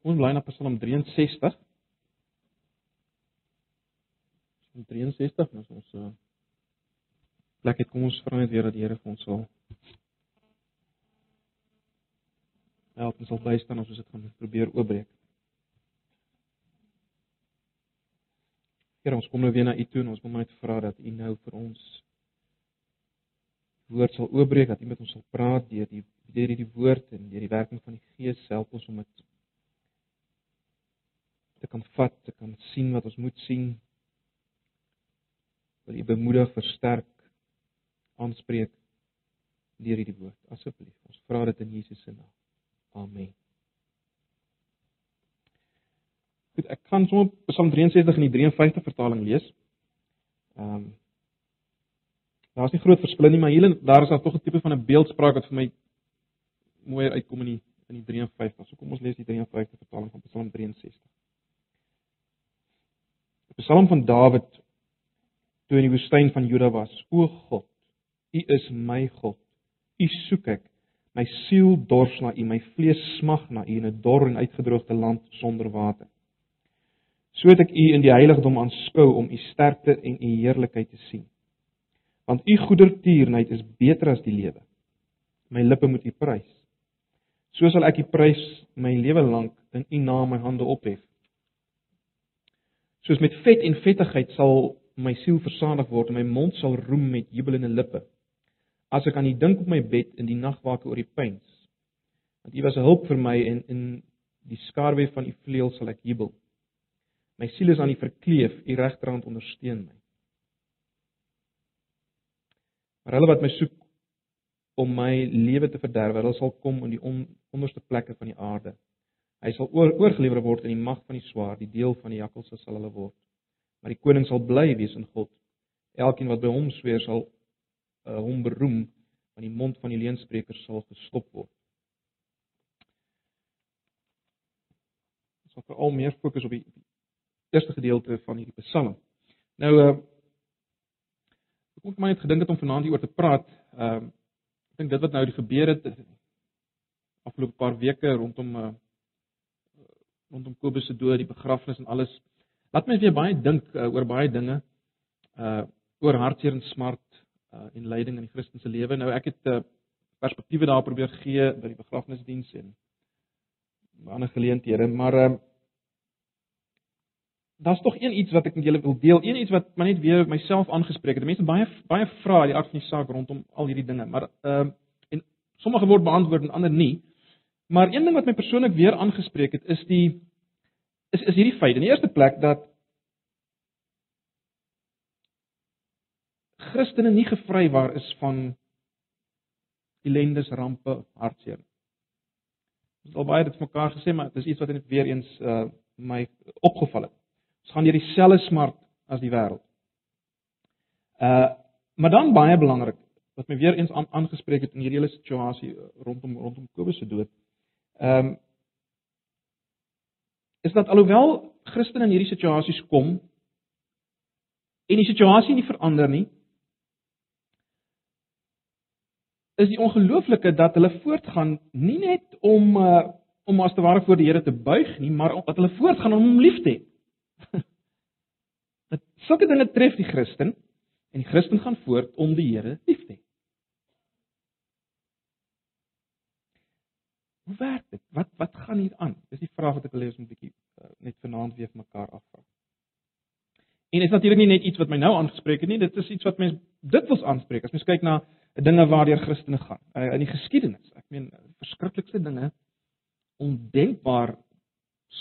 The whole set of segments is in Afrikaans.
Ons bly na Psalm 63. Psalm 63, nou ons uh plek het kom ons vra net weer dat die Here vir ons sal help en sal bystaan as ons dit gaan probeer oopbreek. Here, ons kom nou weer na U toe en ons wil net vra dat U nou vir ons woord sal oopbreek, dat U met ons sal praat deur die deur hierdie woord en deur die werking van die Gees help ons om dit te kan vat, te kan sien wat ons moet sien. Wil U bemoedig, versterk, aanspreek deur hierdie woord. Asseblief, ons vra dit in Jesus se naam. Amen. Goed, ek gaan sommer Psalm 63 in die 53 vertaling lees. Ehm um, Daar's nie groot verskille nie, maar hier daar is daar tog 'n tipe van 'n beeldspraak wat vir my mooier uitkom in die in die 53. So kom ons lees die 53 vertaling van Psalm 63. Die Psalm van Dawid toe in die woestyn van Juda was. O God, U is my God. U soek ek. My siel dors na U, my vlees smag na U in 'n dor en uitgedroogde land sonder water. So het ek U in die heiligdom aanskou om U sterkte en U heerlikheid te sien. Want U goedertierenheid is beter as die lewe. My lippe moet U prys. So sal ek U prys my lewe lank in U naam my hande ophef. Soos met vet en vettigheid sal my siel versadig word en my mond sal roem met jubelende lippe as ek aan U dink op my bed in die nagwake oor die pyns. Want U was 'n hulp vir my en in die skaduwee van U vleuel sal ek jubel. My siel is aan U verkleef, U regterhand ondersteun my. Maar hulle wat my soek om my lewe te verderf, hulle sal kom in die on, onderste plekke van die aarde. Hy sal oor, oorgelewer word in die mag van die swaard, die deel van die jakkalse sal hulle word. Maar die koning sal bly wees in God. Elkeen wat by hom sweer sal uh, hom beroem want die mond van die leenspreekers sal gestop word. Ons sal veral meer fokus op die eerste gedeelte van hierdie Psalm. Nou uh ek het my net gedink het om vanaand hieroor te praat. Ehm uh, ek dink dit wat nou die gebeur het afgelope paar weke rondom uh rondom Kobus se dood, die begrafnis en alles. Laat my weer baie dink uh, oor baie dinge. Uh oor hartseer en smart uh, en lyding in die Christelike lewe. Nou ek het 'n uh, perspektiewe daar probeer gee by die begrafnisdiens en ander geleenthede, maar uh, daar's tog een iets wat ek met julle wil deel, een iets wat maar net weer myself aangespreek het. Mense baie baie vra die aard van die saak rondom al hierdie dinge, maar ehm uh, en sommige word beantwoord en ander nie. Maar een ding wat my persoonlik weer aangespreek het is die is is hierdie feit. In die eerste plek dat Christene nie gevrywaar is van ellendes, rampe, hartseer. Ons het al baie dit mekaar gesê, maar dit is iets wat net weer eens uh my opgeval het. Ons gaan deur dieselfde smart as die wêreld. Uh maar dan baie belangrik wat my weer eens aangespreek het in hierdie hele situasie uh, rondom rondom Kobus se dood. Ehm um, is dat alhoewel Christene in hierdie situasies kom en die situasie nie verander nie, is die ongelooflike dat hulle voortgaan nie net om uh, om as te ware voor die Here te buig nie, maar dat hulle voortgaan om hom lief te hê. Dat sulke dinge tref die Christen en die Christen gaan voort om die Here lief te hê. Hoe werk dit? Wat wat gaan hier aan? Dis die vraag wat ek wil hê ons moet 'n bietjie uh, net vanaand weer mekaar afvra. En is natuurlik nie net iets wat my nou aangespreek het nie, dit is iets wat mense dit wil aanspreek. As mens kyk na dinge waardeur Christene gaan uh, in die geskiedenis. Ek meen verskriklikste dinge ondenkbaar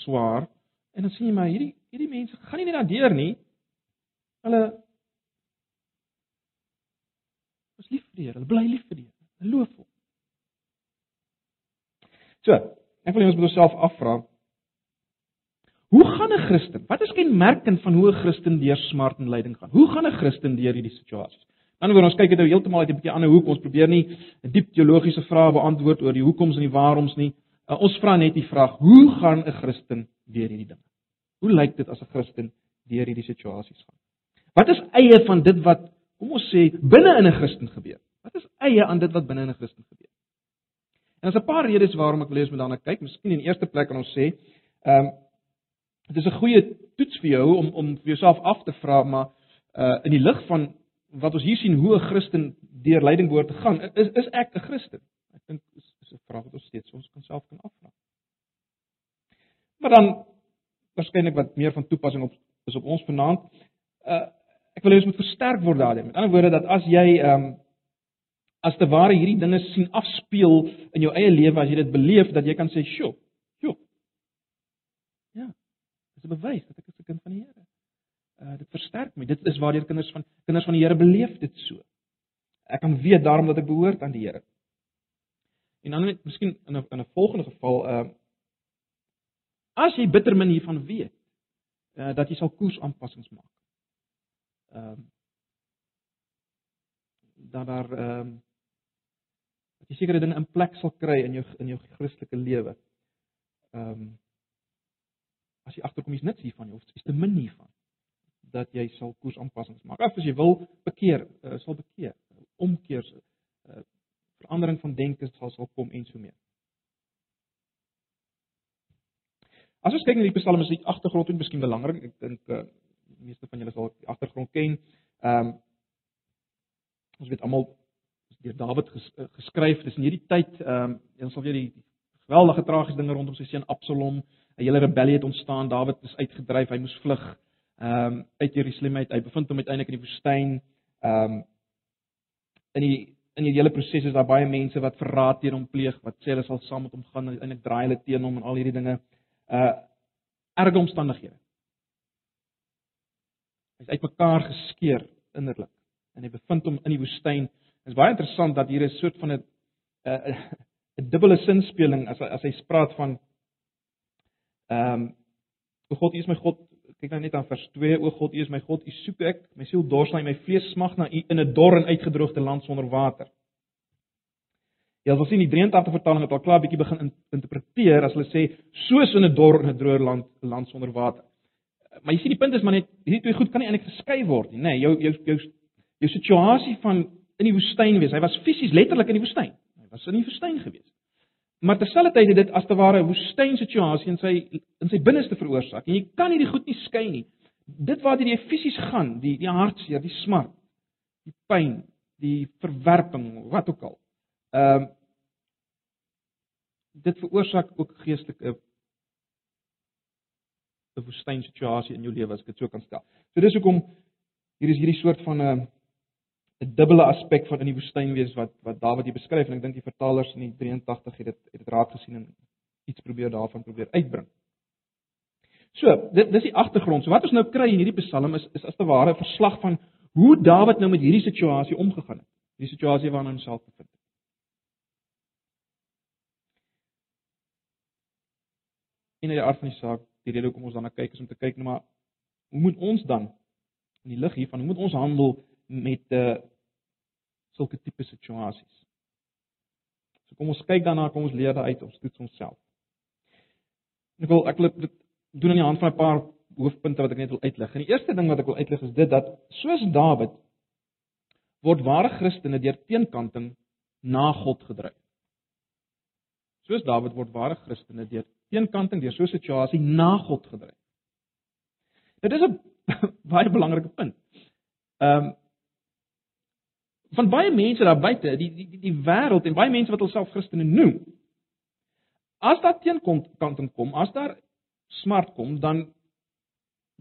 swaar en dan sien jy maar hierdie hierdie mense gaan nie net daardeur nie. Hulle is lief vir die Here. Hulle bly lief vir die Here. Hulle loof hom. So, ek wil net ons self afvra Hoe gaan 'n Christen? Wat is kenmerkend van hoe 'n Christen deur smart en lyding gaan? Hoe gaan 'n Christen deur hierdie situasies? Dan word ons kyk dit nou heeltemal uit 'n bietjie ander hoek. Ons probeer nie 'n diep teologiese vrae beantwoord oor die hoekoms en die waaroms nie. Uh, ons vra net die vraag: Hoe gaan 'n Christen deur hierdie dinge? Hoe lyk dit as 'n Christen deur hierdie situasies gaan? Wat is eie van dit wat kom ons sê binne in 'n Christen gebeur? Wat is eie aan dit wat binne in 'n Christen gebeur? En daar's 'n paar redes waarom ek lees met daarna kyk. Miskien in die eerste plek kan ons sê, Ehm um, dit is 'n goeie toets vir jou om om vir jouself af te vra maar uh in die lig van wat ons hier sien hoe 'n Christen deur lyding behoort te gaan, is is ek 'n Christen? Ek dink is is 'n vraag wat ons steeds ons kan self kan afvra. Maar dan waarskynlik wat meer van toepassing op is op ons vanaand. Uh ek wil hê ons moet versterk word daardie. Met ander woorde dat as jy ehm um, as te ware hierdie dinge sien afspeel in jou eie lewe as jy dit beleef dat jy kan sê, "Sjoe, sjoe." Ja. Dis 'n bewys dat ek 'n kind van die Here. Uh dit versterk my. Dit is waar die kinders van kinders van die Here beleef dit so. Ek kan weet daarom dat ek behoort aan die Here. En dan net miskien in 'n in 'n volgende geval, uh as jy bitter min hiervan weet, uh dat jy sal koersaanpassings maak. Ehm uh, dat daar ehm um, dat jy sekere dinge in plek sal kry in jou in jou Christelike lewe. Ehm um, as jy agterkom jy's niks hiervan of jy's te min hiervan dat jy sal koersaanpassings maak. As jy wil bekeer, uh, sal bekeer, omkeer, uh, verandering van denke sal sal kom en so meer. As ons kyk na die Psalme, is die agtergrond net miskien belangrik. Ek dink uh, meeste van julle sal die agtergrond ken. Ehm um, ons weet almal deur Dawid ges, uh, geskryf. Dis in hierdie tyd ehm um, ons sal weer die geweldige tragiese dinge rondom sy seun Absalom, 'n hele rebellie het ontstaan. Dawid is uitgedryf, hy moes vlug ehm um, uit Jerusalem uit. Hy bevind hom uiteindelik in die woestyn. Ehm um, in die in die hele proses is daar baie mense wat verraad teen hom pleeg, wat sê hulle sal saam met hom gaan en uiteindelik draai hulle teen hom en al hierdie dinge. Uh erge omstandighede. Hy's uitmekaar geskeur innerlik en hy bevind hom in die woestyn. Dit is baie interessant dat hier 'n soort van 'n 'n dubbele sinspeling as as hy spraak van ehm um, o God, U is my God. Kyk nou net aan vers 2. O God, U is my God. U soek ek. My siel dors na U. My vlees smag na U in 'n dor en uitgedroogde land sonder water. Jy sal sien die 83 vertaling het al klaar bietjie begin interpreteer as hulle sê soos in 'n dor en 'n droë land land sonder water. Maar jy sien die punt is maar net hierdie twee goed kan nie eintlik geskei word nie, nê. Nee, jou jou jou jou situasie van in die woestyn wees. Hy was fisies letterlik in die woestyn. Hy was in die woestyn gewees. Maar terselfdertyd het dit as te ware 'n woestyn situasie in sy in sy binneste veroorsaak. En jy kan hierdie goed nie skei nie. Dit waartoe jy fisies gaan, die die hartseer, die smart, die pyn, die verwerping, wat ook al. Ehm uh, dit veroorsaak ook geestelike 'n woestyn situasie in jou lewe as ek dit so kan stel. So dis hoekom hier is hierdie soort van 'n uh, 'n dubbele aspek van in die woestyn wees wat wat Dawid hier beskryf en ek dink die vertalers in die 83 het dit het dit raak gesien en iets probeer daarvan probeer uitbring. So, dit dis die agtergrond. So wat ons nou kry in hierdie Psalm is is as te ware 'n verslag van hoe Dawid nou met hierdie situasie omgegaan het. Die situasie waarin hy homself bevind. En in die aard van die saak, die rede hoekom ons dan na kyk is om te kyk nou maar hoe moet ons dan in die lig hiervan, hoe moet ons handel met 'n uh, sulke tipe situasies. So kom ons kyk daarna, kom ons leer daaruit, ons toets onsself. Ek wil ek wil dit doen aan die hand van 'n paar hoofpunte wat ek net wil uitlig. En die eerste ding wat ek wil uitlig is dit dat soos Dawid word ware Christene deur teenkanting na God gedryf. Soos Dawid word ware Christene deur teenkanting deur so 'n situasie na God gedryf. Dit is 'n baie belangrike punt. Ehm um, van baie mense daar buite, die die die, die wêreld en baie mense wat hulself Christene noem. As daar teenkom kant en kom, as daar smart kom, dan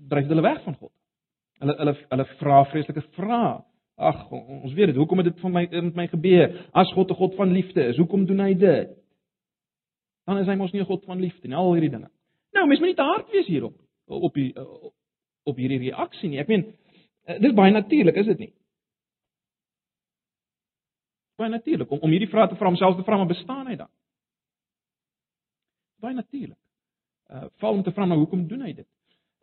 dryf hulle weg van God. Hulle hulle hulle vra vreeslike vrae. Ag, ons weet dit, hoekom het dit van my met my gebeur? As God 'n God van liefde is, hoekom doen hy dit? Dan is hy mos nie 'n God van liefde nie, al hierdie dinge. Nou, mens moet nie te hard wees hierop op die op hierdie reaksie nie. Ek meen, eh, dis baie natuurlik, is dit nie? Baie natuurlik om om hierdie vrae te vra, homself te vra maar bestaan hy dan? Baie natuurlik. Uh val om te vra maar hoekom doen hy dit?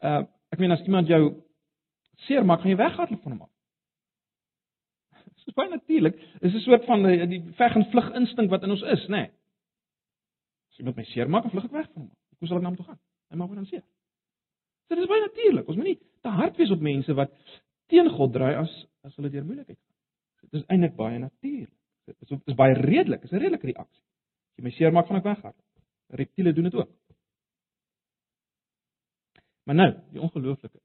Uh ek meen as iemand jou seer maak, gaan jy weghardloop van hom af. Dit is baie natuurlik. Dit is 'n soort van die, die veg en vlug instink wat in ons is, nê? Nee. As iemand my seer maak, vlug ek weg van hom. Hoe sal ek na hom toe gaan? Hy maak my dan seer. Dit is baie natuurlik. Ons moet nie te hard wees op mense wat teen God draai as as hulle deur moeilikheid gaan. Dit is eintlik baie natuurlik. Dit is is baie redelik, is 'n redelike reaksie. As jy my seermaak, gaan ek weggaan. Reptiele doen dit ook. Maar nou, die ongelooflike.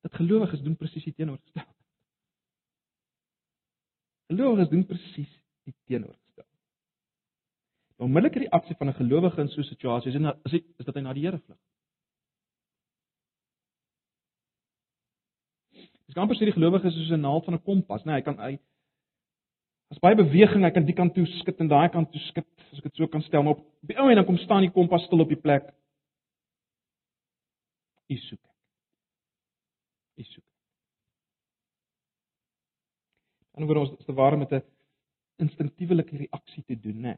Dat gelowiges doen presies die teenoorgestelde. Gelowiges doen presies die teenoorgestelde. Die onmiddellike reaksie van 'n gelowige in so 'n situasie is, is is dat hy na die Here vlug. Dis amper sê die gelowige is soos 'n naald van 'n kompas, né? Nee, hy kan hy as baie beweging, hy kan die kant toe skud en daai kant toe skud, as ek dit so kan stel, maar op die ou en dan kom staan die kompas stil op die plek. U soek. U soek. En oor ons te ware met 'n instinktiewe reaksie te doen, né?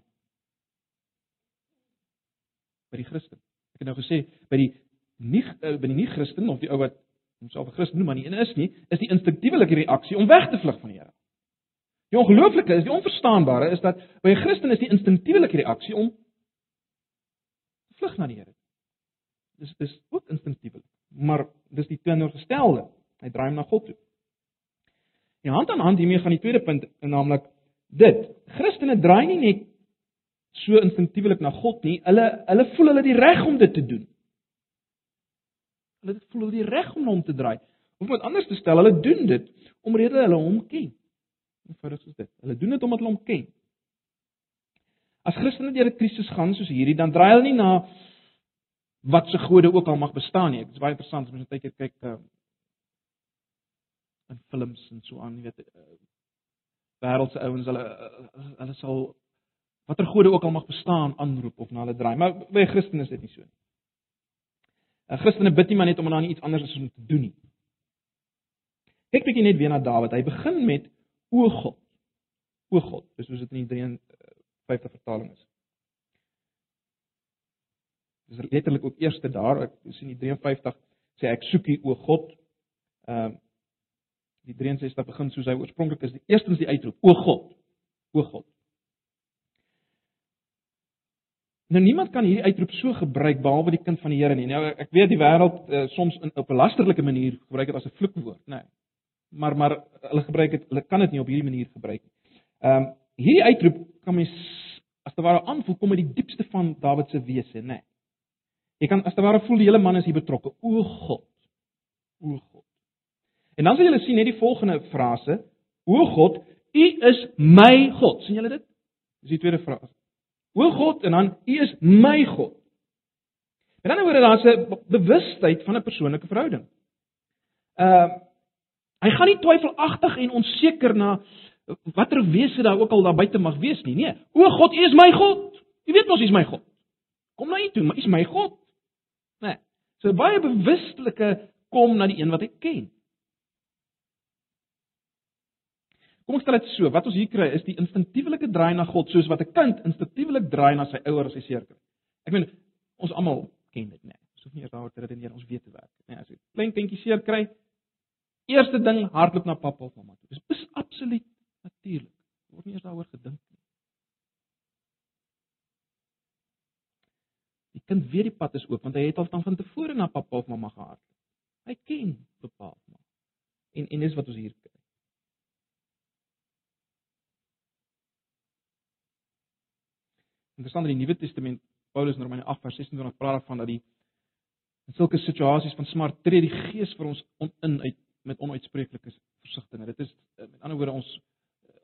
By die Christen. Ek het nou gesê by die nie eh, by die nie Christen of die ou wat homself 'n Christen noem maar nie en is nie, is die instinktiewe reaksie om weg te vlug van die Here. Die ongelooflike is die onverstaanbare is dat by 'n Christen is die instinktiewe reaksie om vlug na die Here. Dis dis ook instinktiewelik, maar dis die teenoorgestelde. Hy draai hom na God toe. En hand aan hand hiermee gaan die tweede punt, naamlik dit. Christene draai nie net so instinktiewelik na God nie, hulle hulle voel hulle die reg om dit te doen. Hulle voel die reg om hom te draai. Of met anders te stel, hulle doen dit omrede hulle hom ken. Eenvoudig soos dit. Hulle doen dit omdat hulle hom ken. As Christene deur 'n krisis gaan soos hierdie, dan draai hulle nie na wat se gode ook al mag bestaan nie. Dit is baie interessant as mens net kyk uh, in films en so aan, jy weet, uh, wêreldse ouens, hulle uh, hulle sal watter gode ook al mag bestaan aanroep of na hulle draai. Maar by Christene is dit nie so nie. 'n Christene bid nie maar net om aan iets anders as om te doen nie. Kyk bietjie net weer na Dawid. Hy begin met o God. O God. Dis soos dit in die 53 vertaling is. Dis letterlik ook eerste daar. Ek sien die 53 sê ek soek U o God. Ehm uh, die 63 begin soos hy oorspronklik is. Die eerstens die uitroep o God. O God. Nou niemand kan hierdie uitroep so gebruik behalwe die kind van die Here nie. Nou ek weet die wêreld uh, soms in, op 'n lasterlike manier gebruik dit as 'n vloekwoord, nê. Nee. Maar maar hulle gebruik dit, hulle kan dit nie op hierdie manier gebruik nie. Ehm hierdie uitroep kan mens as te ware aanvoel kom uit die diepste van Dawid se wese, nê. Nee. Jy kan as te ware voel die hele man is hier betrokke. O God. O God. En dan sal julle sien net die volgende frase: O God, U is my God. sien julle dit? Dis die tweede frase. O God en dan U is my God. En dan word daar 'n bewustheid van 'n persoonlike verhouding. Ehm uh, hy gaan nie twyfelagtig en onseker na watter wese daar ook al daar buite mag wees nie. Nee, o God, U is my God. U weet mos U is my God. Kom na U toe, maar U is my God. Nee. So baie bewustelike kom na die een wat hy ken. Kom ons stel dit so, wat ons hier kry is die instinktiewe draai na God soos wat 'n kind instinktiewe draai na sy ouers as hy seer kry. Ek meen ons almal ken dit, né? Nee. Ons hoef nie eers daaroor te redeneer, ons weet te werk. Nee, as 'n klein kindjie seer kry, eerste ding hardloop na pappa of mamma toe. Dis is absoluut natuurlik. Word nie eers daaroor gedink nie. Die kind weet die pad is oop want hy het al van tevore na pappa of mamma gehardloop. Hy ken bepaal maar. En en dis wat ons hier kry. Interessant in die Nuwe Testament, Paulus in Romeine 8 vers 26 praat daarvan dat die in sulke situasies van smart tree die Gees vir ons on, in uit met onuitspreeklike versigtiging. Dit is eh, met ander woorde ons eh,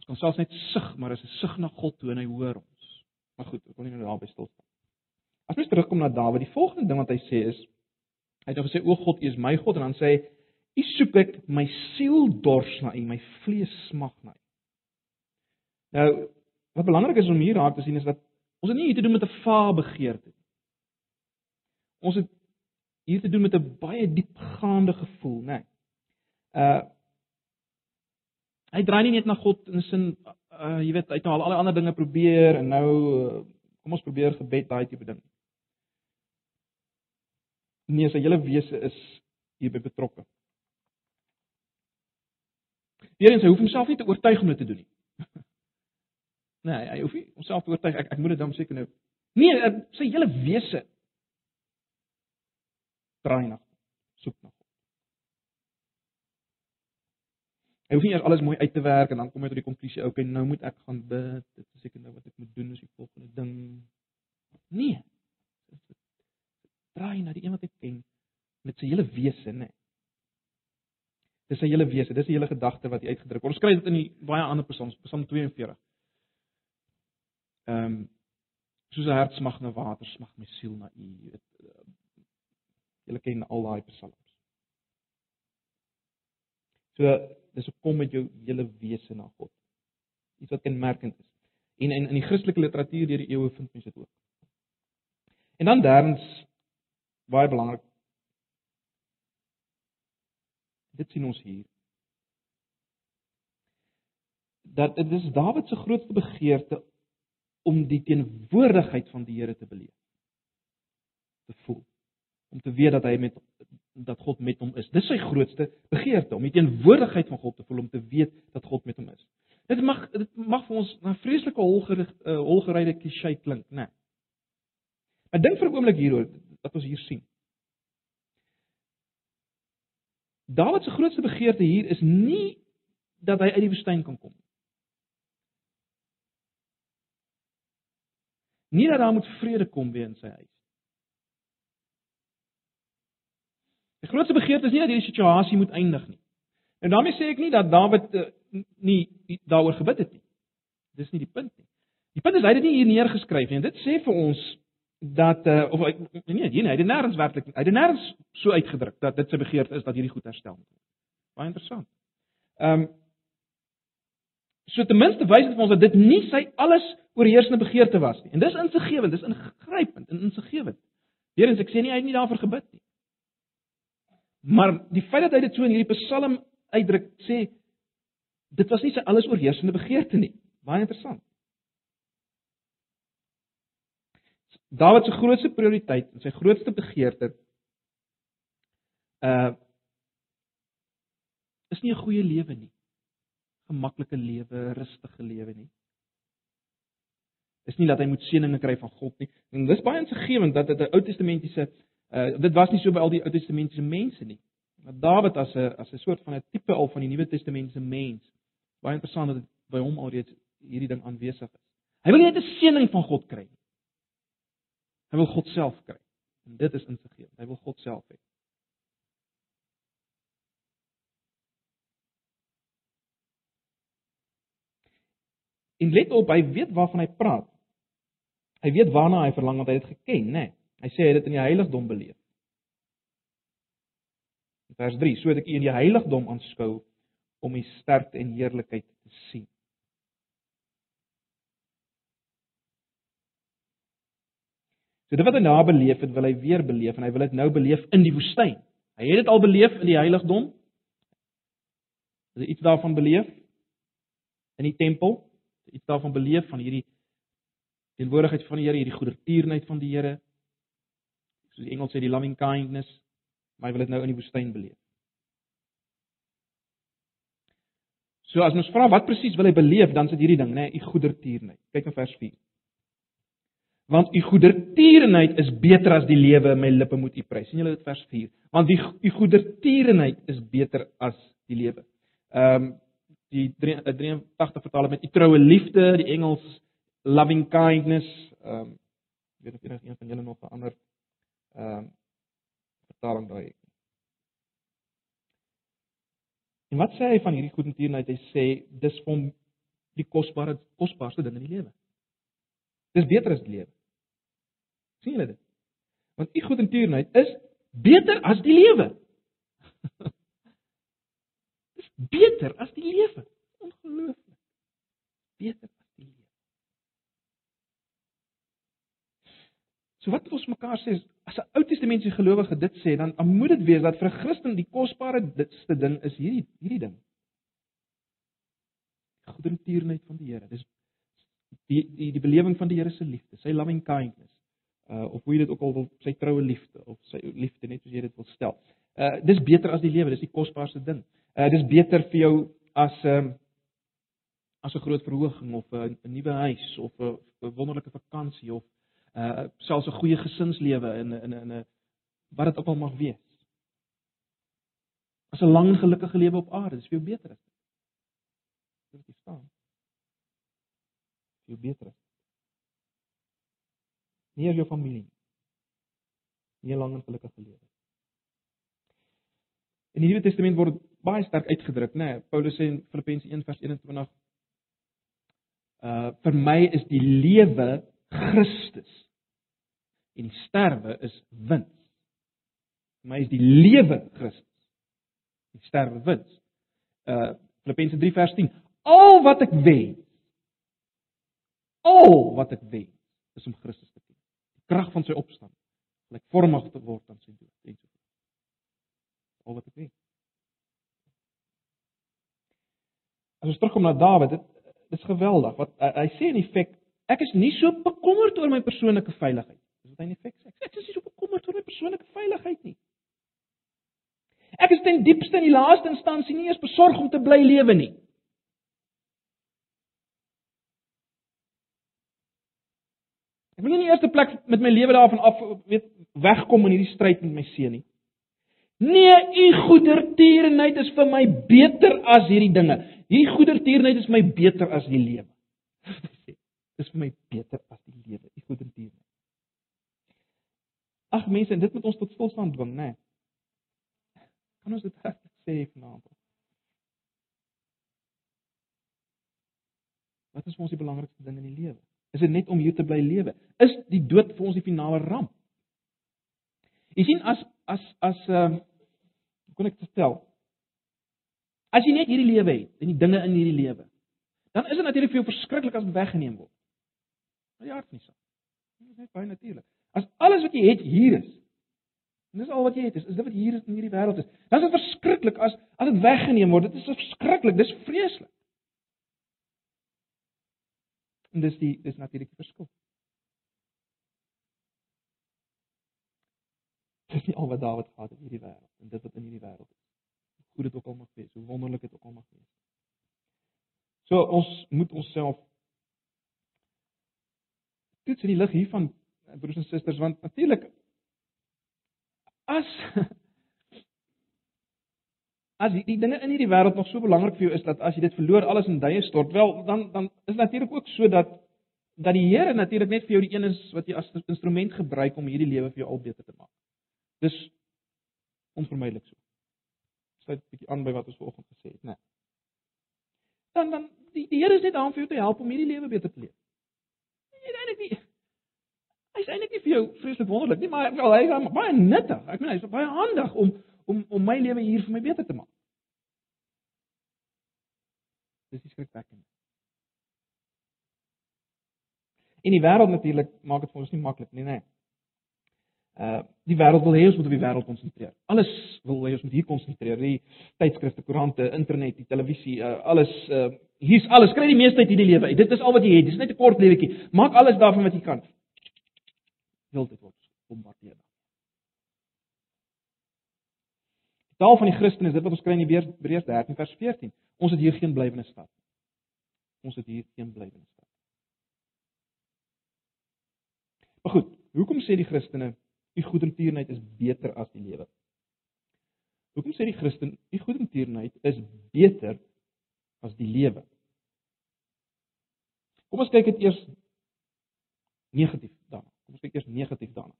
ons kan selfs net sug, maar is 'n sug na God toe en hy hoor ons. Maar goed, ek wil nie nou daarby stil staan. As ons terugkom na Dawid, die volgende ding wat hy sê is hy het nou gesê o God, U is my God en dan sê hy U soek ek my siel dors na U, my vlees smag na U. Nou Wat belangrik is om hier raak te sien is dat ons het nie hier te doen met 'n vae begeerte nie. Ons het hier te doen met 'n baie diepgaande gevoel, né? Nee. Uh hy draai nie net na God in sin uh jy weet hy het nou al alle ander dinge probeer en nou uh, kom ons probeer gebed daai tipe ding. Nee, sy hele wese is hierby betrokke. Weerens hy hoef homself nie te oortuig om dit te doen nie. Nee, hy hoef nie homself te oortuig ek ek moet dit dan seker nou. Nee, er, sy hele wese draai na soek na God. Hy hoef nie eers alles mooi uit te werk en dan kom hy tot die konklusie, okay, nou moet ek gaan bid. Dit is seker nou wat ek moet doen is die volgende ding. Nee. Draai na die een wat ek ken met sy hele wese, nê. Dis sy hele wese, dis die hele gedagte wat hy uitgedruk word. Ons kry dit in die baie ander psalms, Psalm 42. Ehm um, soos 'n hart smag na water, smag my siel na U. Julle ken al daai psalms. So dis op kom met jou hele wese na God. Iets wat kenmerkend is. En in in die Christelike literatuur deur die eeue vind mense dit ook. En dan derdens baie belangrik. Dit sien ons hier. Dat dit is Dawid se grootste begeerte om die teenwoordigheid van die Here te beleef. Te voel. Om te weet dat hy met dat God met hom is. Dis sy grootste begeerte om die teenwoordigheid van God te voel, om te weet dat God met hom is. Dit mag dit mag vir ons 'n vreeslike holgerig uh, holgeryde klise klink, né? Nee. Maar dink vir 'n oomblik hieroor wat ons hier sien. Dawid se grootste begeerte hier is nie dat hy uit die woestyn kan kom nie. Nie dat daar moet vrede kom weer in sy huis. Die grootste begeerte is nie dat hierdie situasie moet eindig nie. En daarmee sê ek nie dat Dawid uh, nie daaroor gebid het nie. Dis nie die punt nie. Die punt is hy het dit nie hier neergeskryf nie dit sê vir ons dat uh, of nee, nee, hy het nêrens werklik hy het nêrens so uitgedruk dat dit sy begeerte is dat hierdie goed herstel word. Baie interessant. Ehm um, so ten minste wys dit vir ons dat dit nie sy alles oorheersende begeerte was nie. En dis insiggewend, dis ingrypend en insiggewend. Weerens ek sê nie hy het nie daarvoor gebid nie. Maar die feit dat hy dit so in hierdie Psalm uitdruk sê dit was nie sy alles oorheersende begeerte nie. Baie interessant. Dawid se grootste prioriteit en sy grootste begeerte uh is nie 'n goeie lewe nie. Gemaklike lewe, rustige lewe nie. Is nie dat hy moet seëninge kry van God nie. En dis baie insiggewend dat dit 'n Ou Testamentiese uh dit was nie so by al die Ou Testamentiese mense nie. Maar Dawid as 'n as 'n soort van 'n tipe al van die Nuwe Testamentiese mens. Baie interessant dat dit by hom alreeds hierdie ding aanwesig is. Hy wil nie net 'n seëning van God kry nie. Hy wil God self kry. En dit is insiggewend. Hy wil God self hê. En let op, hy weet waarvan hy praat. Hy weet waarna hy verlang want hy het geken, né? Nee. Hy sê hy het dit in die heiligdom beleef. Vers 3: So het ek u in die heiligdom aanskou om u sterkte en heerlikheid te sien. So dit wat hy na beleef het, wil hy weer beleef en hy wil dit nou beleef in die woestyn. Hy het dit al beleef in die heiligdom. Het iets daarvan beleef in die tempel, iets daarvan beleef van hierdie teenwoordigheid van die Here, hierdie goedertierenheid van die Here. Soos die Engels sê die loving kindness, maar hy wil dit nou in die woestyn beleef. So as ons vra wat presies wil hy beleef, dan is dit hierdie ding, né, nee, u goedertierenheid. Kyk na vers 4 want u goedertierenheid is beter as die lewe my lippe moet u prys. sien julle dit vers 4 want die u goedertierenheid is beter as die lewe. Ehm um, die 83 vertaal met u troue liefde, die Engels loving kindness, ehm um, weet of enige een van julle nog 'n ander ehm um, vertaling daai. En wat sê hy van hierdie goedertierenheid? Hy sê dis vir hom die kosbare kosbaarste ding in die lewe. Dis beter as die lewe sien julle dit? Want u goedertierenheid is beter as die lewe. Dis beter as die lewe. Ongelooflik. Beter as die lewe. So wat ons mekaar sê is as 'n Ou Testamentiese gelowige dit sê, dan moet dit wees dat vir 'n Christen die kosbaarste ding is hierdie hierdie ding. Die goedertierenheid van die Here. Dis die die die belewing van die Here se liefde, sy loving kindness uh of hoe jy dit ook al wil sy troue liefde of sy liefde net soos jy dit wil stel. Uh dis beter as die lewe, dis die kosbaarste ding. Uh dis beter vir jou as 'n um, as 'n groot verhoging of 'n nuwe huis of 'n wonderlike vakansie of uh selfs 'n goeie gesinslewe in in in 'n wat dit ook al mag wees. As 'n lang gelukkige lewe op aarde, dis jou beter. Dit is staan. Jou beter nie jou familie nie. Nie lang en gelukkige lewe. In die Nuwe Testament word dit baie sterk uitgedruk, né? Nee, Paulus sê in Filippense 1:21 uh vir my is die lewe Christus en die sterwe is wins. Vir my is die lewe Christus. Die sterwe wins. Uh Filippense 3 vers 10. Al wat ek wens al wat ek wens is om Christus te ken. Die krag van sy opstanding, gelykvormig te word aan sy dood en so voort. Al wat ek wens. As ons terugkom na Dawid, dit dis geweldig wat hy, sê in feite ek is nie so bekommerd oor my persoonlike veiligheid. Dis wat hy in feite sê. Ek is nie so bekommerd oor my persoonlike veiligheid nie. Ek is ten diepste in die laaste instansie nie eens besorg om te bly lewe nie. Ek wil nie in die eerste plek met my lewe daarvan af weet wegkom in hierdie stryd met my seun nie. Nee, u goedertierenheid is vir my beter as hierdie dinge. Hierdie goedertierenheid is my beter as die lewe. Dis vir my beter as die lewe, u goedertierenheid. Ag mense, dit moet ons tot stilstand dwing, né? Nee. Kan ons dit regtig sê vanaand? Wat is vir ons die belangrikste ding in die lewe? Is dit net om hier te bly lewe? Is die dood vir ons die finale ramp? Jy sien as as as ehm uh, kon ek stel. As jy net hierdie lewe het en die dinge in hierdie lewe, dan is dit natuurlik vir jou verskriklik as dit weggeneem word. Ja, dit is nie so. Dit is net baie natuurlik. As alles wat jy het hier is, en dis al wat jy het, is, is dit wat hier is in hierdie wêreld is. Dan is dit verskriklik as as dit weggeneem word. Dit is verskriklik, dis vreeslik. En dis die dis natuurlik die verskil. Dis nie al wat Dawid gehad het in hierdie wêreld en dit wat in hierdie wêreld is. Hoe goed dit ook al mag wees, hoe wonderlik dit ook al mag wees. So ons moet onsself toets in die lig hiervan broers en susters want natuurlik as as die, die dinge in hierdie wêreld nog so belangrik vir jou is dat as jy dit verloor alles in duie stort, wel dan dan is natuurlik ook so dat dat die Here natuurlik net vir jou die een is wat jy as instrument gebruik om hierdie lewe vir jou al beter te maak. Dis onvermydelik so. Sluit 'n bietjie aan by wat ons vanoggend gesê het, né? Nee. Dan dan die die Here is net daar om vir jou te help om hierdie lewe beter te leef. Jy weet eintlik nie Hy is eintlik nie vir jou vreeslik wonderlik nie, maar wel hy is baie nuttig. Ek meen hy is baie handig om om om my lewe hier vir my beter te maak. Dis skrikwekkend. In die wêreld natuurlik maak dit vir ons nie maklik nie, nê. Uh die wêreld wil hê ons moet op die wêreld konsentreer. Alles wil hê ons moet hier konsentreer. Die tydskrifte, koerante, internet, die televisie, uh, alles uh hier's alles. Kry die meeste uit hierdie lewe uit. Dit is al wat jy het. Dis net 'n kort lewetjie. Maak alles daarvan wat jy kan. Wil dit word bombardeer. taal van die Christen is dit wat ons kry in Hebreërs 13 vers 14. Ons het hier geen blywende stad. Ons het hier geen blywende stad. Maar goed, hoekom sê die Christene u goedertierenheid is beter as die lewe? Hoekom sê die Christen u goedertierenheid is beter as die lewe? Kom ons kyk dit eers negatief daarna. Kom ons kyk eers negatief daarna.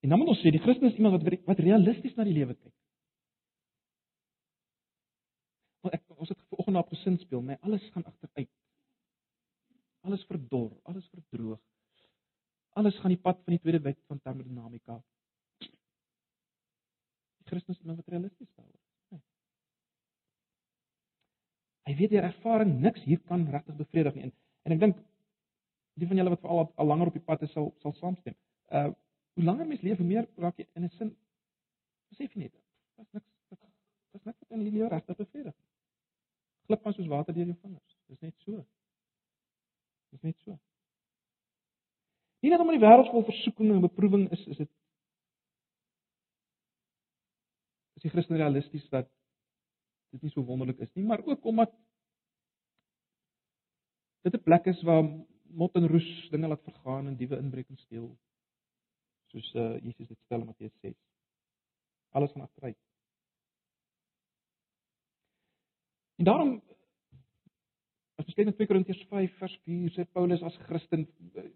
En dan moet ons sê die Christen is iemand wat wat realisties na die lewe kyk. Want ek ons het vanoggend op gesin speel, my alles gaan agteruit. Alles verdor, alles verdroog. Alles gaan die pad van die tweede wet van termodinamika. Die Christen is iemand wat realisties daaroor. Hy weet deur ervaring niks hier kan regtig bevredig nie. En, en ek dink die van julle wat veral al, al langer op die pad is sal sal saamstem. Uh hoe langer mens leef, hoe meer raak jy in 'n sin besef net. Daar's niks daar's niks wat in die lewe regtig bevredig. Glip van soos water deur jou vingers. Dis net so. Dis net so. Nie net om in die wêreld vol versoeking en beproewing is, is dit is die Christen realisties dat dit nie so wonderlik is nie, maar ook omdat dit 'n plek is waar mot en roes dinge laat vergaan en diewe inbreek en steel soos uh, Jesus dit stel in Matteus 6. Alles gaan agteruit. En daarom as jy kyk na 2 Korintiërs 5 vers 4 sê Paulus as Christen uh,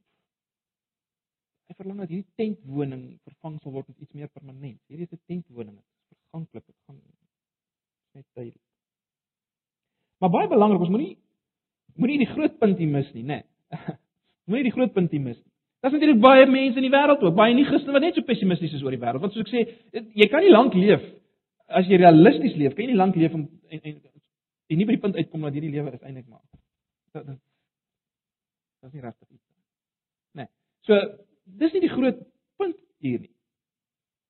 hy verlang dat hierdie tentwoning vervang sal word met iets meer permanent. Hierdie is 'n tentwoning, dit is toeganklik. Dit gaan net tydelik. Maar baie belangrik, ons moenie moenie die groot punt hier mis nie, né? Nee. moenie die groot punt hier mis nie. Daar's natuurlik baie mense in die wêreld ook, baie nie-Christene wat net so pessimisties is oor die wêreld. Want soos ek sê, jy kan nie lank leef as jy realisties leef, kan jy nie lank leef en en en nie by die punt uitkom dat hierdie lewe is eintlik maar. Dit is nie regtig iets nie. Nee. So dis nie die groot punt hier nie.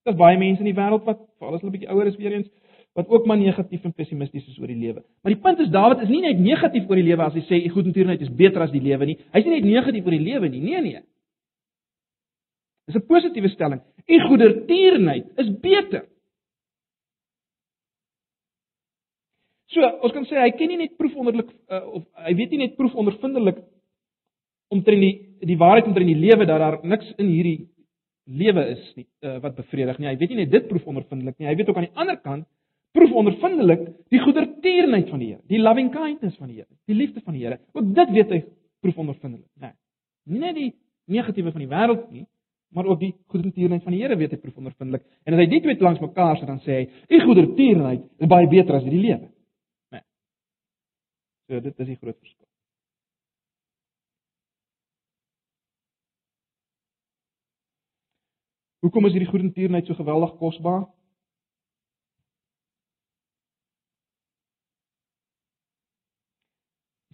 Daar's baie mense in die wêreld wat veral as hulle 'n bietjie ouer is weer eens wat ook maar negatief en pessimisties is oor die lewe. Maar die punt is Dawid is nie net negatief oor die lewe as hy sê goedertierenheid is beter as die lewe nie. Hy's nie net negatief oor die lewe nie. Nee nee. Dis 'n positiewe stelling. En goedertierenheid is beter. So, ons kan sê hy ken nie net proefonderlik uh, of hy weet nie net proefondervindelik omtrent die die waarheid omtrent die lewe dat daar niks in hierdie lewe is nie uh, wat bevredig nie. Hy weet nie net dit proefondervindelik nie. Hy weet ook aan die ander kant proefondervindelik die goedertierenheid van die Here, die loving kindness van die Here, die liefde van die Here. Ook dit weet hy proefondervindelik, né? Nee. Nie net die negatiewe van die wêreld nie, maar ook die goedertierenheid van die Here weet hy proefondervindelik. En as hy dit twee langs mekaar sit dan sê hy, "U goedertierenheid is baie beter as die lewe." Né? Nee. So dit is die groot verskil. Hoekom is hierdie goedertierenheid so geweldig kosbaar?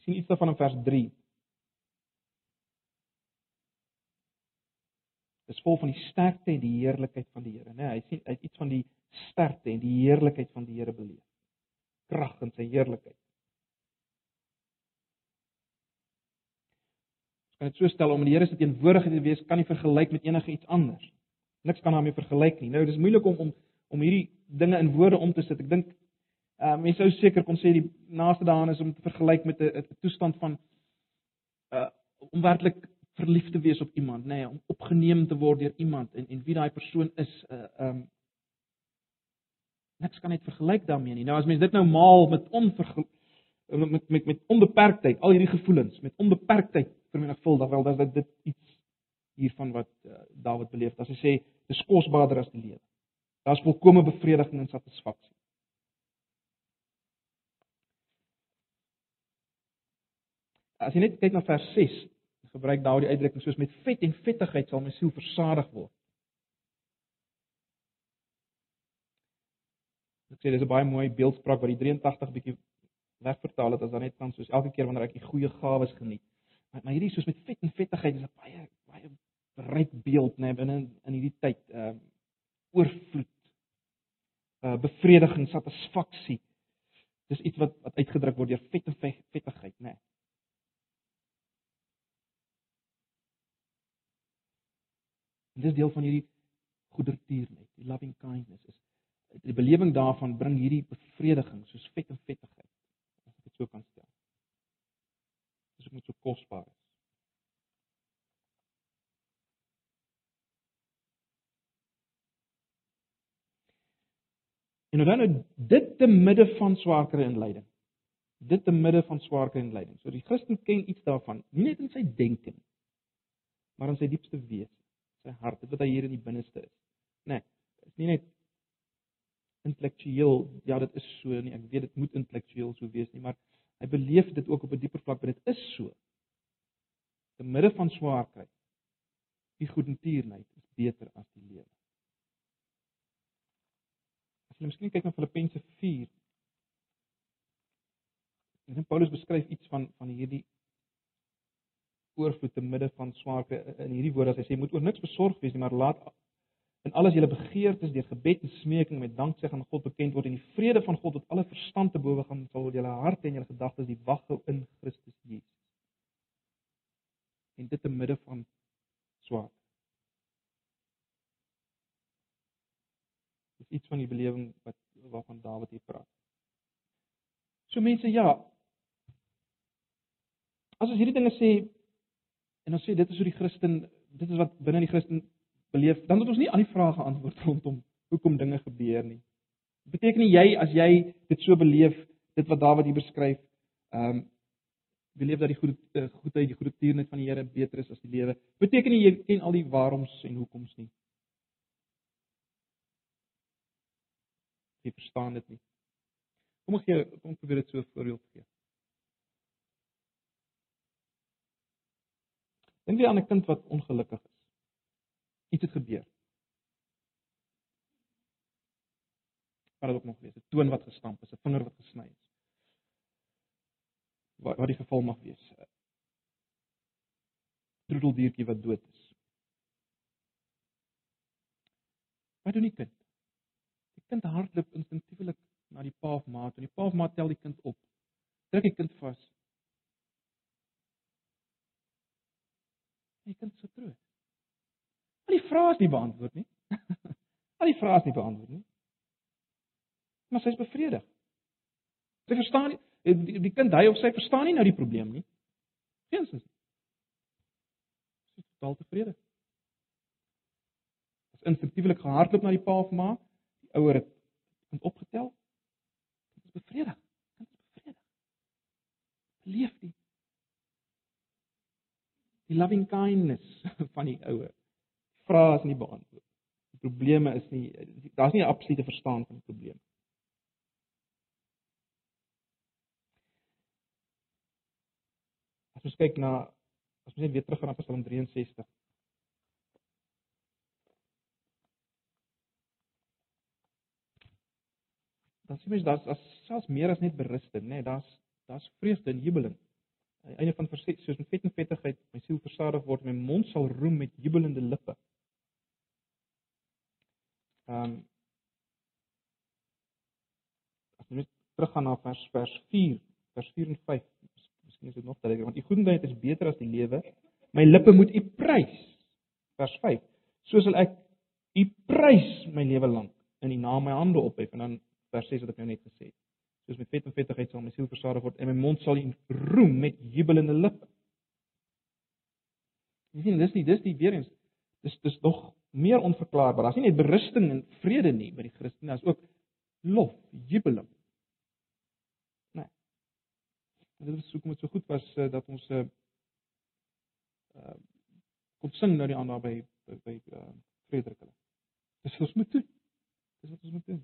Jy sien iets daarvan in vers 3. Dit is vol van die sterkte en die heerlikheid van die Here, né? Nee, hy sien uit iets van die sterkte en die heerlikheid van die Here beleef. Krag en sy heerlikheid. Ons kan dit so stel om die Here se teenwoordigheid te wees kan nie vergelyk met enige iets anders. Niks kan daarmee vergelyk nie. Nou dis moeilik om om om hierdie dinge in woorde om te sit. Ek dink uh mense sou seker kon sê die naaste daaraan is om te vergelyk met 'n toestand van uh om werklik verlief te wees op iemand, nê, nee, om opgeneem te word deur iemand en en wie daai persoon is, uh um niks kan net vergelyk daarmee nie. Nou as mens dit nou maal met onverge met met met onbeperktheid, al hierdie gevoelens met onbeperktheid vermenigvuldig, wel dan is dit iets hiervan wat uh, Dawid beleef. As hy sê dis kosbaarder as die lewe. Daar's volkomme bevrediging en satisfaksie. As jy net kyk na vers 6, gebruik Dawid die uitdrukking soos met vet en vettigheid sal my siel versadig word. Ek sê dis 'n baie mooi beeldspraak wat die 83 bietjie wegvertaal het as dan net kan soos elke keer wanneer ek die goeie gawes geniet. Maar, maar hierdie soos met vet en vettigheid is 'n baie baie ryk beeld nê nee, binne in hierdie tyd ehm uh, oorvloed uh bevrediging satisfaksie dis iets wat wat uitgedruk word deur vet en vettigheid nê nee. Dis deel van hierdie goedertierenheid die loving kindness is die belewing daarvan bring hierdie bevrediging soos vet en vettigheid as ek dit so kan stel dis ook net so kosbaar is En dan nou dit te midde van swaarkry en lyding. Dit te midde van swaarkry en lyding. So die Christen ken iets daarvan, nie net in sy denke nie, maar in sy diepste wese, sy hart, dit wat hy hier in die binneste is. Nee, is nie net intellektueel, ja, dit is so nie. Ek weet dit moet intellektueel so wees nie, maar hy beleef dit ook op 'n dieper vlak, want dit is so. Te midde van swaarkry, die goedertierenheid is beter as die lewe jy miskien kyk na Filippense 4. En dan Paulus beskryf iets van van hierdie oorvloed te midde van swaarte in hierdie woorde as hy sê moet oor niks besorg wees nie, maar laat in alles julle begeertes deur gebed en smeking met danksegging aan God bekend word en die vrede van God wat alle verstand te bowe gaan sal julle harte en julle gedagtes die wag hou in Christus Jesus. En dit te midde van swaarte Dis iets van die belewing wat waarvan Dawid hier praat. So mense, ja. As ons hierdie dinge sê en ons sê dit is hoe die Christen, dit is wat binne die Christen beleef, dan moet ons nie al die vrae antwoord rondom hoekom dinge gebeur nie. Beteken nie jy as jy dit so beleef, dit wat Dawid hier beskryf, ehm um, beleef dat die goeie uh, goedheid, die goeie tierenheid van die Here beter is as die lewe. Beteken nie jy ken al die waaroms en hoekoms nie. Jy verstaan dit nie. Kom ek gee kom ek probeer dit so 'n voorbeeld gee. Dink jy aan 'n kind wat ongelukkig is? Iets het gebeur. Wat het ook nog wees? 'n Toon wat gestamp is, 'n vinger wat gesny is. Wat wat die geval mag wees. Troeteldiertjie wat dood is. Wat doen die kind? Die kind hardloop instinctiewelik na die pa of ma toe. Die pa of ma tel die kind op. Druk die kind vas. Die kind se troos. Al die vrae is nie beantwoord nie. Al die vrae is nie beantwoord nie. Maar sy is bevredig. Sy verstaan nie die, die kind hy of sy verstaan nie nou die probleem nie. Geensins. Sy is totaal tevrede instinctiewelik gehardloop na die pa of ma. Die ouer het kind opgetel. Dit is bevredig. Kind is bevredig. Leef die die loving kindness van die ouer. Vrae is nie beantwoord. Die probleme is nie daar's nie 'n absolute verstaan van die probleem. As ons kyk na as ons net weer teruggaan na Psalm 63 dan sien mens daar's as selfs meer as net berusting, nê, nee, daar's daar's vreugde en jubeling. Aan die einde van vers 6, soos met vet en vettigheid my siel versadig word, my mond sal roem met jubelende lippe. Ehm um, As jy teruggaan na vers vers 4, vers 4 en 5, miskien is dit nog duideliker, want u goedheid is beter as die lewe. My lippe moet u prys. Vers 5. So sal ek u prys my lewe lank in die naam my hande ophef en dan vers 6 wat ek nou net gesê het. Soos met vet en vettigheid sal my siel versadig word en my mond sal roem met jubelende lippe. Jy sien, dis nie dis die weer eens dis dis nog meer onverklaarbaar. Daar's nie net berusting en vrede nie by die Christene, daar's ook lof, jubeling. Nee. Dit is hoekom dit so goed was uh, dat ons uh, kon sing nou die ander by by, by uh, Frederik hulle. Dis wat ons moet doen. Dis wat ons moet doen.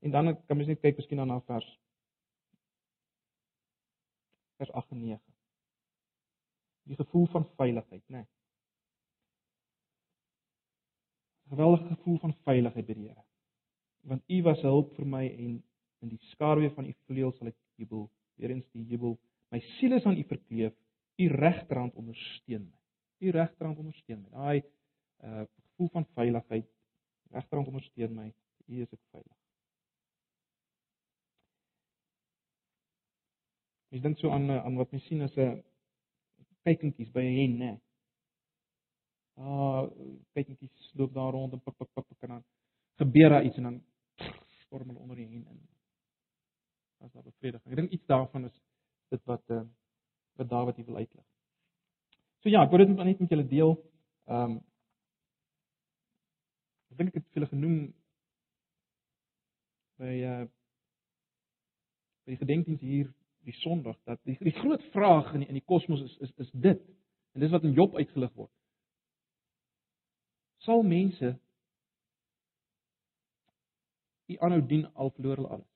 En dan kan mens net kyk miskien na vers vers 8 en 9. Die gevoel van veiligheid, né? Nee. Geweldige gevoel van veiligheid by die Here. Want U was hulp vir my en in die skaduwee van U vleuels sal ek jubel. Weerens die jubel. My siel is aan U verkleef. U regterhand ondersteun my. U regterhand ondersteun my. Daai uh gevoel van veiligheid. Regterhand ondersteun my. U is ek veilig. Mens dink so aan eh, aan wat mens sien as 'n kykentjies by 'n hen, né? Ah, kykentjies loop daar rond en pik pik pik pik en dan gebeur daar iets en dan storm hulle onder die hen in. As daar bevrediging. Ek dink iets daarvan is dit wat uh, wat Dawid wil uitlig. So ja, ek wou dit net met julle deel. Ehm um, ek dink ek het julle genoem by uh by die gedenkdiens hier die Sondag dat die, die groot vraag in die, in die kosmos is is is dit. En dis wat in Job uitgelig word. Sal mense u aanhou dien al verloor hulle alles?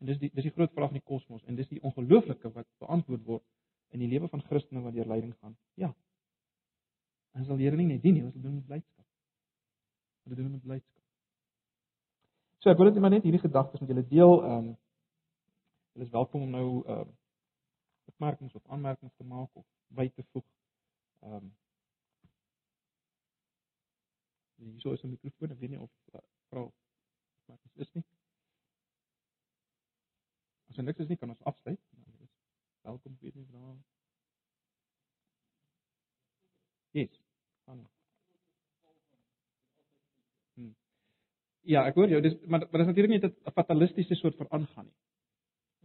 En dis die dis die groot vraag in die kosmos en dis die ongelooflike wat beantwoord word in die lewe van Christene wat deur lyding gaan. Ja. Ons sal Here nie net dien nie, ons sal doen met blydskap. Ons doen met blydskap. So ek wil net maar net hierdie gedagtes met julle deel. Ehm um, Hulle is welkom om nou uh, opmerkings of aanmerkings te maak of by te voeg. Ehm um, is 'n mikrofoon, ek weet nie of uh, maar dit is nie. As jy niks is nie, kan ons afsluit. Nou, welkom weer nie vra. Yes. Hmm. Ja, ek hoor jou. Dis maar maar dit is natuurlik nie 'n fatalistiese soort van aangaan nie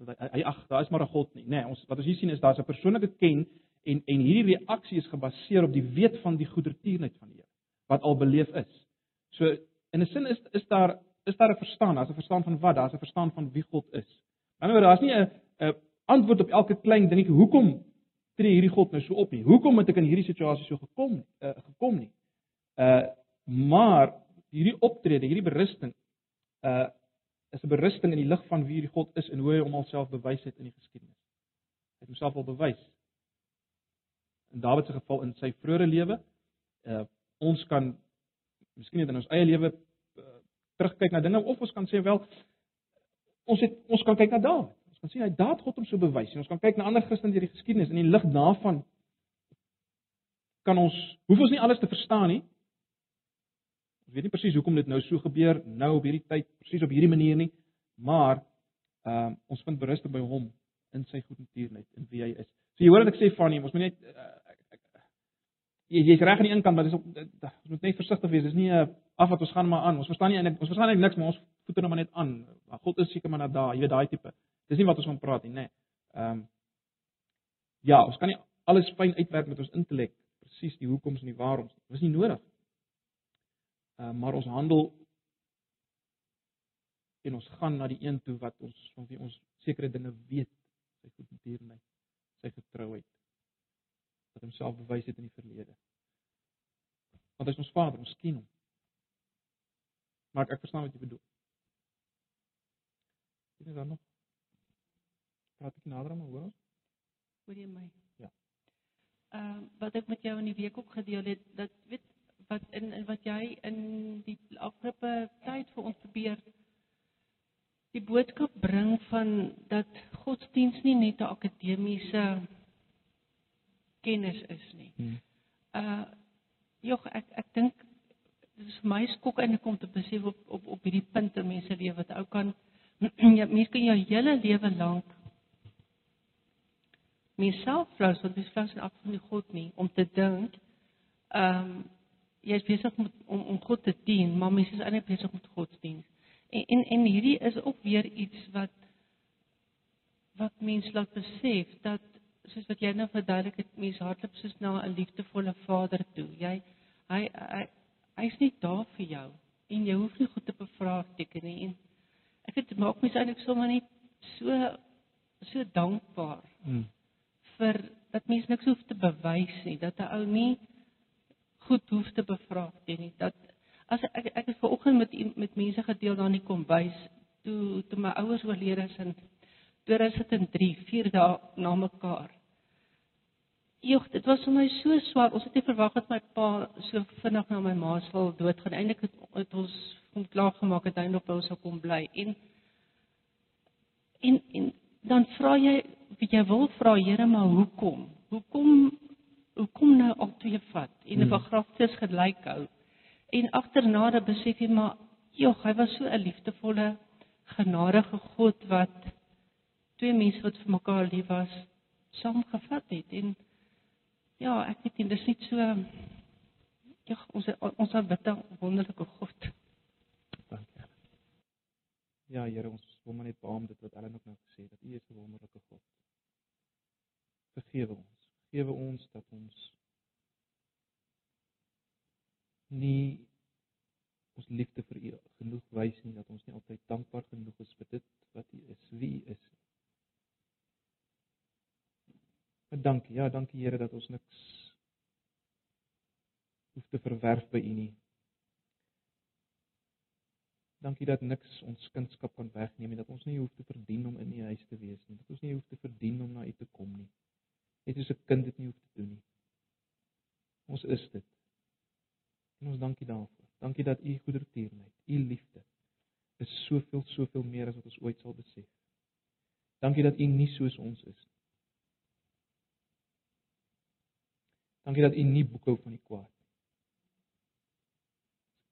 hy ag, daar is maar 'n God nie. Nee, ons wat ons hier sien is daar's 'n persoonlike ken en en hierdie reaksie is gebaseer op die weet van die goedertierenheid van die Here wat al beleef is. So in 'n sin is is daar is daar 'n verstaan, daar's 'n verstaan van wat, daar's 'n verstaan van wie God is. Ander kant, daar's nie 'n 'n antwoord op elke klein dingetjie hoekom tree hierdie God nou so op nie. Hoekom het ek in hierdie situasie so gekom uh, gekom nie? Uh maar hierdie optrede, hierdie berusting uh is 'n berusting in die lig van wie hierdie God is en hoe hy hom alself bewys het in die geskiedenis. Hy het homself al bewys. In Dawid se geval in sy vroeë lewe, uh ons kan miskien net in ons eie lewe uh, terugkyk na dinge of ons kan sê wel ons het ons kan kyk na Dawid. Ons kan sien hy daad God hom so bewys en ons kan kyk na ander Christene deur die geskiedenis in die lig daarvan kan ons hoef ons nie alles te verstaan nie. Ons weet nie presies hoekom dit nou so gebeur nou op hierdie tyd presies op hierdie manier nie, maar ehm uh, ons vind berusting by hom in sy goednatuurheid en wie hy is. So jy hoor wat ek sê van hom, ons moet net uh, jy jy's reg aan die een kant, maar dis ook ons moet net versigtig wees. Dis nie 'n uh, af wat ons gaan maar aan. Ons verstaan nie eintlik ons verstaan niks, maar ons voete nou maar net aan. Maar God is seker maar na daar, jy weet daai tipe. Dis nie wat ons van praat nie, nê. Nee. Ehm um, Ja, ons kan nie alles fyn uitwerk met ons intellek, presies die hoekoms en die waaroms. Dit is nie nodig. Uh, maar ons handel en ons gaan na die een toe wat ons van wie ons sekere dinge weet, sy goedheid, sy getrouheid wat homself bewys het in die verlede. Want hy is ons Vader, ons ken hom. Maar ek verstaan wat jy bedoel. Dit is dan nog. Praat ek nader aan hoor ons? Hoor jy my? Ja. Ehm uh, wat ek met jou in die week ook gedeel het, dat weet wat in, in wat jy in die afgelope tyd vir ons probeer die boodskap bring van dat godsdiens nie net 'n akademiese kennis is nie. Hmm. Uh jog ek ek dink dit is vir my skok en ek kom te besef op op op hierdie punte mense lewe wat ou kan ja mense kan jou hele lewe lank myself flous want dis flous af van die God nie om te dink ehm um, jy is besig met om om God te dien maar mense is eintlik besig met godsdiens en, en en hierdie is ook weer iets wat wat mense laat besef dat soos wat jy nou verduidelik het, mens hardloop soos na 'n liefdevolle vader toe. Jy hy hy hy's nie daar vir jou en jy hoef nie goed te bevraagteken nie. En ek het maak mens eintlik sommer net so so dankbaar Hmm. vir dat mens niks hoef te bewys nie, dat 'n ou nie goed hoef te bevraagteken nie. Dat as ek ek het ver oggend met met mense gedeel daar in die kombuis toe toe my ouers oorlede is in 2003, 4 dae na mekaar. Jogg, dit was vir my so swaar. Ons het nie verwag dat my pa so vinnig na my ma sal doodgaan. Eindelik het, het ons hom klaar gemaak dat hy nog by ons sou kom bly. En en en dan vra jy, jy wil vra, Here, maar hoekom? Hoekom hoekom nou al twee vat en 'n Hmm. begrafnis gelyk hou? En agterna dan besef jy maar, jogg, hy was so 'n liefdevolle, genadige God wat twee mense wat vir mekaar lief was, saamgevat het en ja, ek weet nie, dis net so ja, ons ons aanbid 'n wonderlike God. Dankie. Ja, Here, ons wil maar net beam dit wat Ellen ook nou gesê het, dat U is 'n wonderlike God. Vergewe ons. Vergewe ons dat ons nie ons liefde vir U genoeg wys nie, dat ons nie altyd dankbaar genoeg is vir dit wat U is, wie U is. Maar dankie, ja, dankie Here dat ons niks hoef te verwerf by U nie. Dankie dat niks ons kunskap kan wegneem en dat ons nie hoef te verdien om in U huis te wees nie. Dat ons nie hoef te verdien om na U te kom nie. Net soos 'n kind dit nie hoef te doen nie. Ons is dit. En ons dankie daarvoor. Dankie dat U goedertierenheid, U liefde is soveel soveel meer as wat ons ooit sal besef. Dankie dat U nie soos ons is nie. Dankie dat U nie boekhou van die kwaad nie.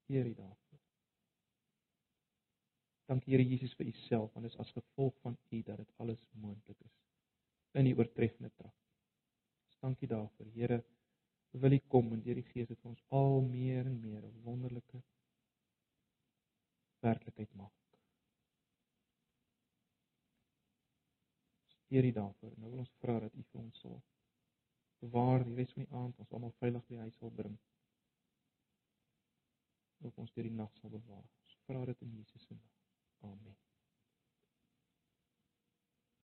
Here daarvoor. Dankie Here Jesus vir U self want dit is as gevolg van U dat dit alles moontlik is in die oortreffende trap. Dankie daarvoor. Here, wil U kom en deur die Gees het ons al meer en meer 'n wonderlike werklikheid maak. Hier die daarvoor. Nou wil ons vra dat U vir ons sal bewaar die res van die aand, ons almal veilig by huis sal bring. Ook ons deur die nag sal bewaar. Ons vra dit in Jesus se naam. Amen.